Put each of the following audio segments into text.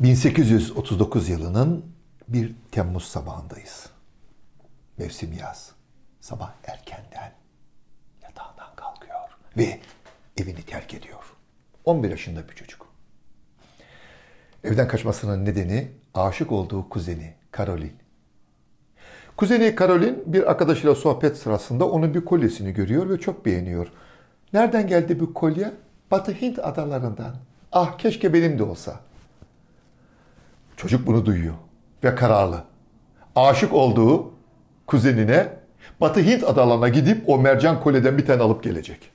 1839 yılının bir Temmuz sabahındayız. Mevsim yaz. Sabah erkenden yatağından kalkıyor ve evini terk ediyor. 11 yaşında bir çocuk. Evden kaçmasının nedeni aşık olduğu kuzeni Caroline. Kuzeni Caroline bir arkadaşıyla sohbet sırasında onun bir kolyesini görüyor ve çok beğeniyor. Nereden geldi bu kolye? Batı Hint adalarından. Ah keşke benim de olsa. Çocuk bunu duyuyor ve kararlı. Aşık olduğu kuzenine Batı Hint adalarına gidip o mercan kolyeden bir tane alıp gelecek.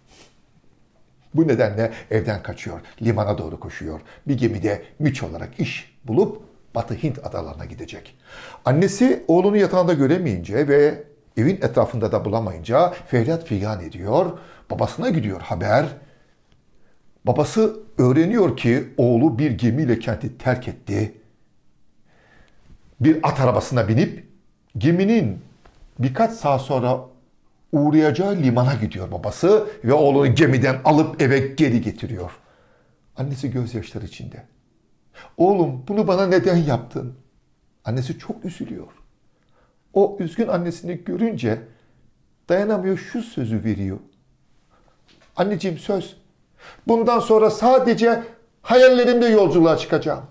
Bu nedenle evden kaçıyor, limana doğru koşuyor. Bir gemide müç olarak iş bulup Batı Hint adalarına gidecek. Annesi oğlunu yatağında göremeyince ve evin etrafında da bulamayınca feryat figan ediyor. Babasına gidiyor haber. Babası öğreniyor ki oğlu bir gemiyle kenti terk etti. Bir at arabasına binip geminin birkaç saat sonra uğrayacağı limana gidiyor babası ve oğlunu gemiden alıp eve geri getiriyor. Annesi gözyaşları içinde. Oğlum bunu bana neden yaptın? Annesi çok üzülüyor. O üzgün annesini görünce dayanamıyor şu sözü veriyor. Anneciğim söz. Bundan sonra sadece hayallerimde yolculuğa çıkacağım.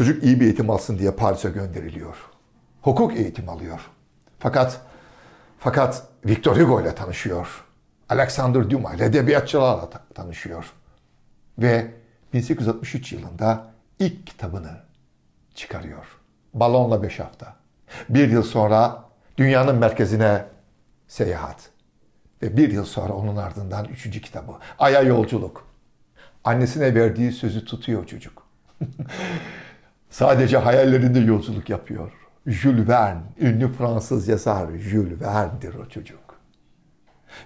Çocuk iyi bir eğitim alsın diye Paris'e gönderiliyor. Hukuk eğitim alıyor. Fakat fakat Victor Hugo ile tanışıyor. Alexander Dumas ile edebiyatçılarla tanışıyor. Ve 1863 yılında ilk kitabını çıkarıyor. Balonla 5 hafta. Bir yıl sonra dünyanın merkezine seyahat. Ve bir yıl sonra onun ardından üçüncü kitabı. Ay'a yolculuk. Annesine verdiği sözü tutuyor çocuk. Sadece hayallerinde yolculuk yapıyor. Jules Verne, ünlü Fransız yazar Jules Verne'dir o çocuk.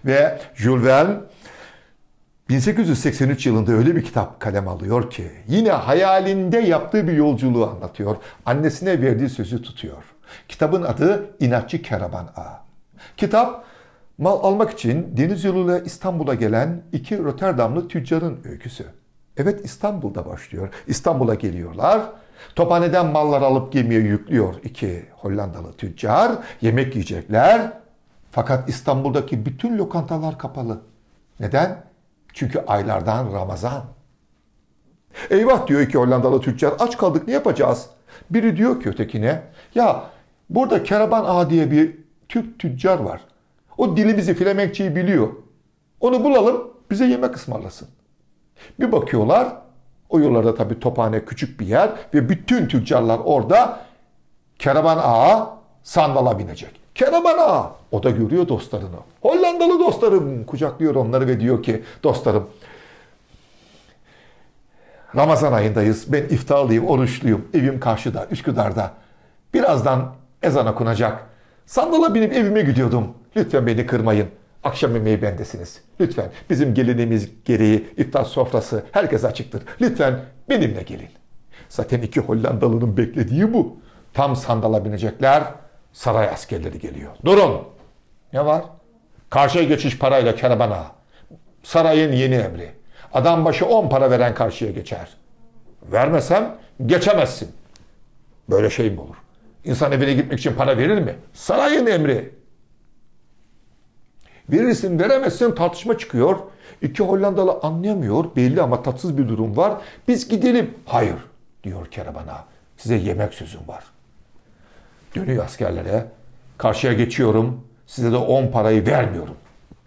Ve Jules Verne 1883 yılında öyle bir kitap kalem alıyor ki yine hayalinde yaptığı bir yolculuğu anlatıyor. Annesine verdiği sözü tutuyor. Kitabın adı İnatçı Keraban Ağa. Kitap mal almak için deniz yoluyla İstanbul'a gelen iki Rotterdamlı tüccarın öyküsü. Evet İstanbul'da başlıyor. İstanbul'a geliyorlar. Tophaneden mallar alıp gemiye yüklüyor iki Hollandalı tüccar. Yemek yiyecekler. Fakat İstanbul'daki bütün lokantalar kapalı. Neden? Çünkü aylardan Ramazan. Eyvah diyor iki Hollandalı tüccar aç kaldık ne yapacağız? Biri diyor ki ötekine ya burada Keraban Ağa diye bir Türk tüccar var. O dilimizi Flemenkçeyi biliyor. Onu bulalım bize yemek ısmarlasın. Bir bakıyorlar o yollarda tabii tophane küçük bir yer ve bütün tüccarlar orada Keraban Ağa sandala binecek. Keraban Ağa o da görüyor dostlarını. Hollandalı dostlarım kucaklıyor onları ve diyor ki dostlarım Ramazan ayındayız. Ben iftarlıyım, oruçluyum. Evim karşıda, Üsküdar'da. Birazdan ezan okunacak. Sandala binip evime gidiyordum. Lütfen beni kırmayın. Akşam yemeği bendesiniz. Lütfen bizim gelinimiz gereği iftar sofrası herkes açıktır. Lütfen benimle gelin. Zaten iki Hollandalının beklediği bu. Tam sandala binecekler. Saray askerleri geliyor. Durun. Ne var? Karşıya geçiş parayla kerabana. Sarayın yeni emri. Adam başı 10 para veren karşıya geçer. Vermesem geçemezsin. Böyle şey mi olur? İnsan evine gitmek için para verir mi? Sarayın emri. Verirsin veremezsin tartışma çıkıyor. İki Hollandalı anlayamıyor belli ama tatsız bir durum var. Biz gidelim. Hayır diyor kerabana. Size yemek sözüm var. Dönüyor askerlere. Karşıya geçiyorum. Size de 10 parayı vermiyorum.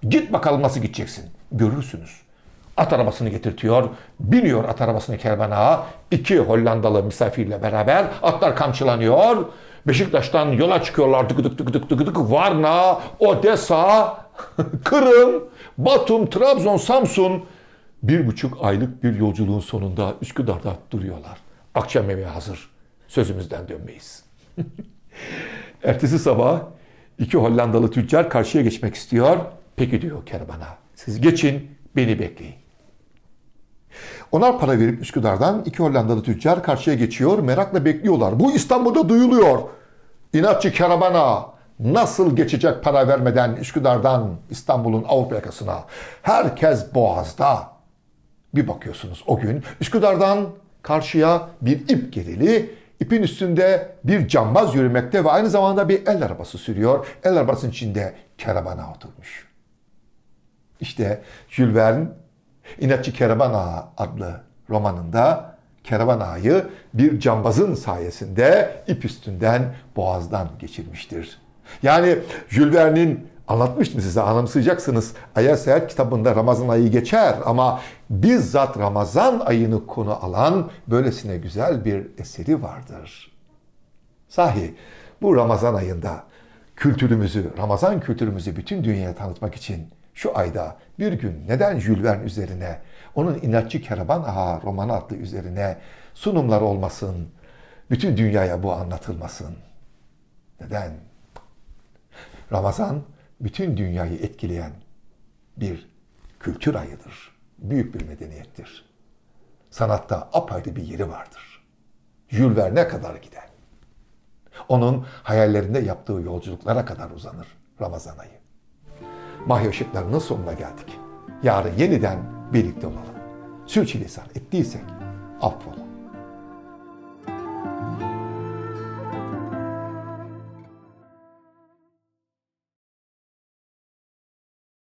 Git bakalım nasıl gideceksin. Görürsünüz. At arabasını getirtiyor. Biniyor at arabasını kervana. İki Hollandalı misafirle beraber atlar kamçılanıyor. Beşiktaş'tan yola çıkıyorlar. Tık tık tık tık tık tık. Varna, Odessa, Kırım, Batum, Trabzon, Samsun. Bir buçuk aylık bir yolculuğun sonunda Üsküdar'da duruyorlar. Akşam yemeği hazır. Sözümüzden dönmeyiz. Ertesi sabah iki Hollandalı tüccar karşıya geçmek istiyor. Peki diyor kervana. Siz geçin, beni bekleyin. Onlar para verip Üsküdar'dan iki Hollandalı tüccar karşıya geçiyor. Merakla bekliyorlar. Bu İstanbul'da duyuluyor. İnatçı Kerabana nasıl geçecek para vermeden Üsküdar'dan İstanbul'un Avrupa yakasına? Herkes boğazda. Bir bakıyorsunuz o gün Üsküdar'dan karşıya bir ip gerili, ipin üstünde bir cambaz yürümekte ve aynı zamanda bir el arabası sürüyor. El arabasının içinde keravana oturmuş. İşte Jules Verne İnatçı Kervan Ağa adlı romanında Kervan Ağa'yı bir cambazın sayesinde ip üstünden boğazdan geçirmiştir. Yani Jules Verne'in anlatmıştım size anımsayacaksınız. Aya Seyahat kitabında Ramazan ayı geçer ama bizzat Ramazan ayını konu alan böylesine güzel bir eseri vardır. Sahi bu Ramazan ayında kültürümüzü, Ramazan kültürümüzü bütün dünyaya tanıtmak için şu ayda bir gün neden Jules Verne üzerine, onun İnatçı Kervan Ağa romanı adlı üzerine sunumlar olmasın, bütün dünyaya bu anlatılmasın? Neden? Ramazan bütün dünyayı etkileyen bir kültür ayıdır. Büyük bir medeniyettir. Sanatta apayrı bir yeri vardır. Jules Verne kadar gider. Onun hayallerinde yaptığı yolculuklara kadar uzanır Ramazan ayı. Mahya ışıklarının sonuna geldik. Yarın yeniden birlikte olalım. Sürçülisan ettiysek affola.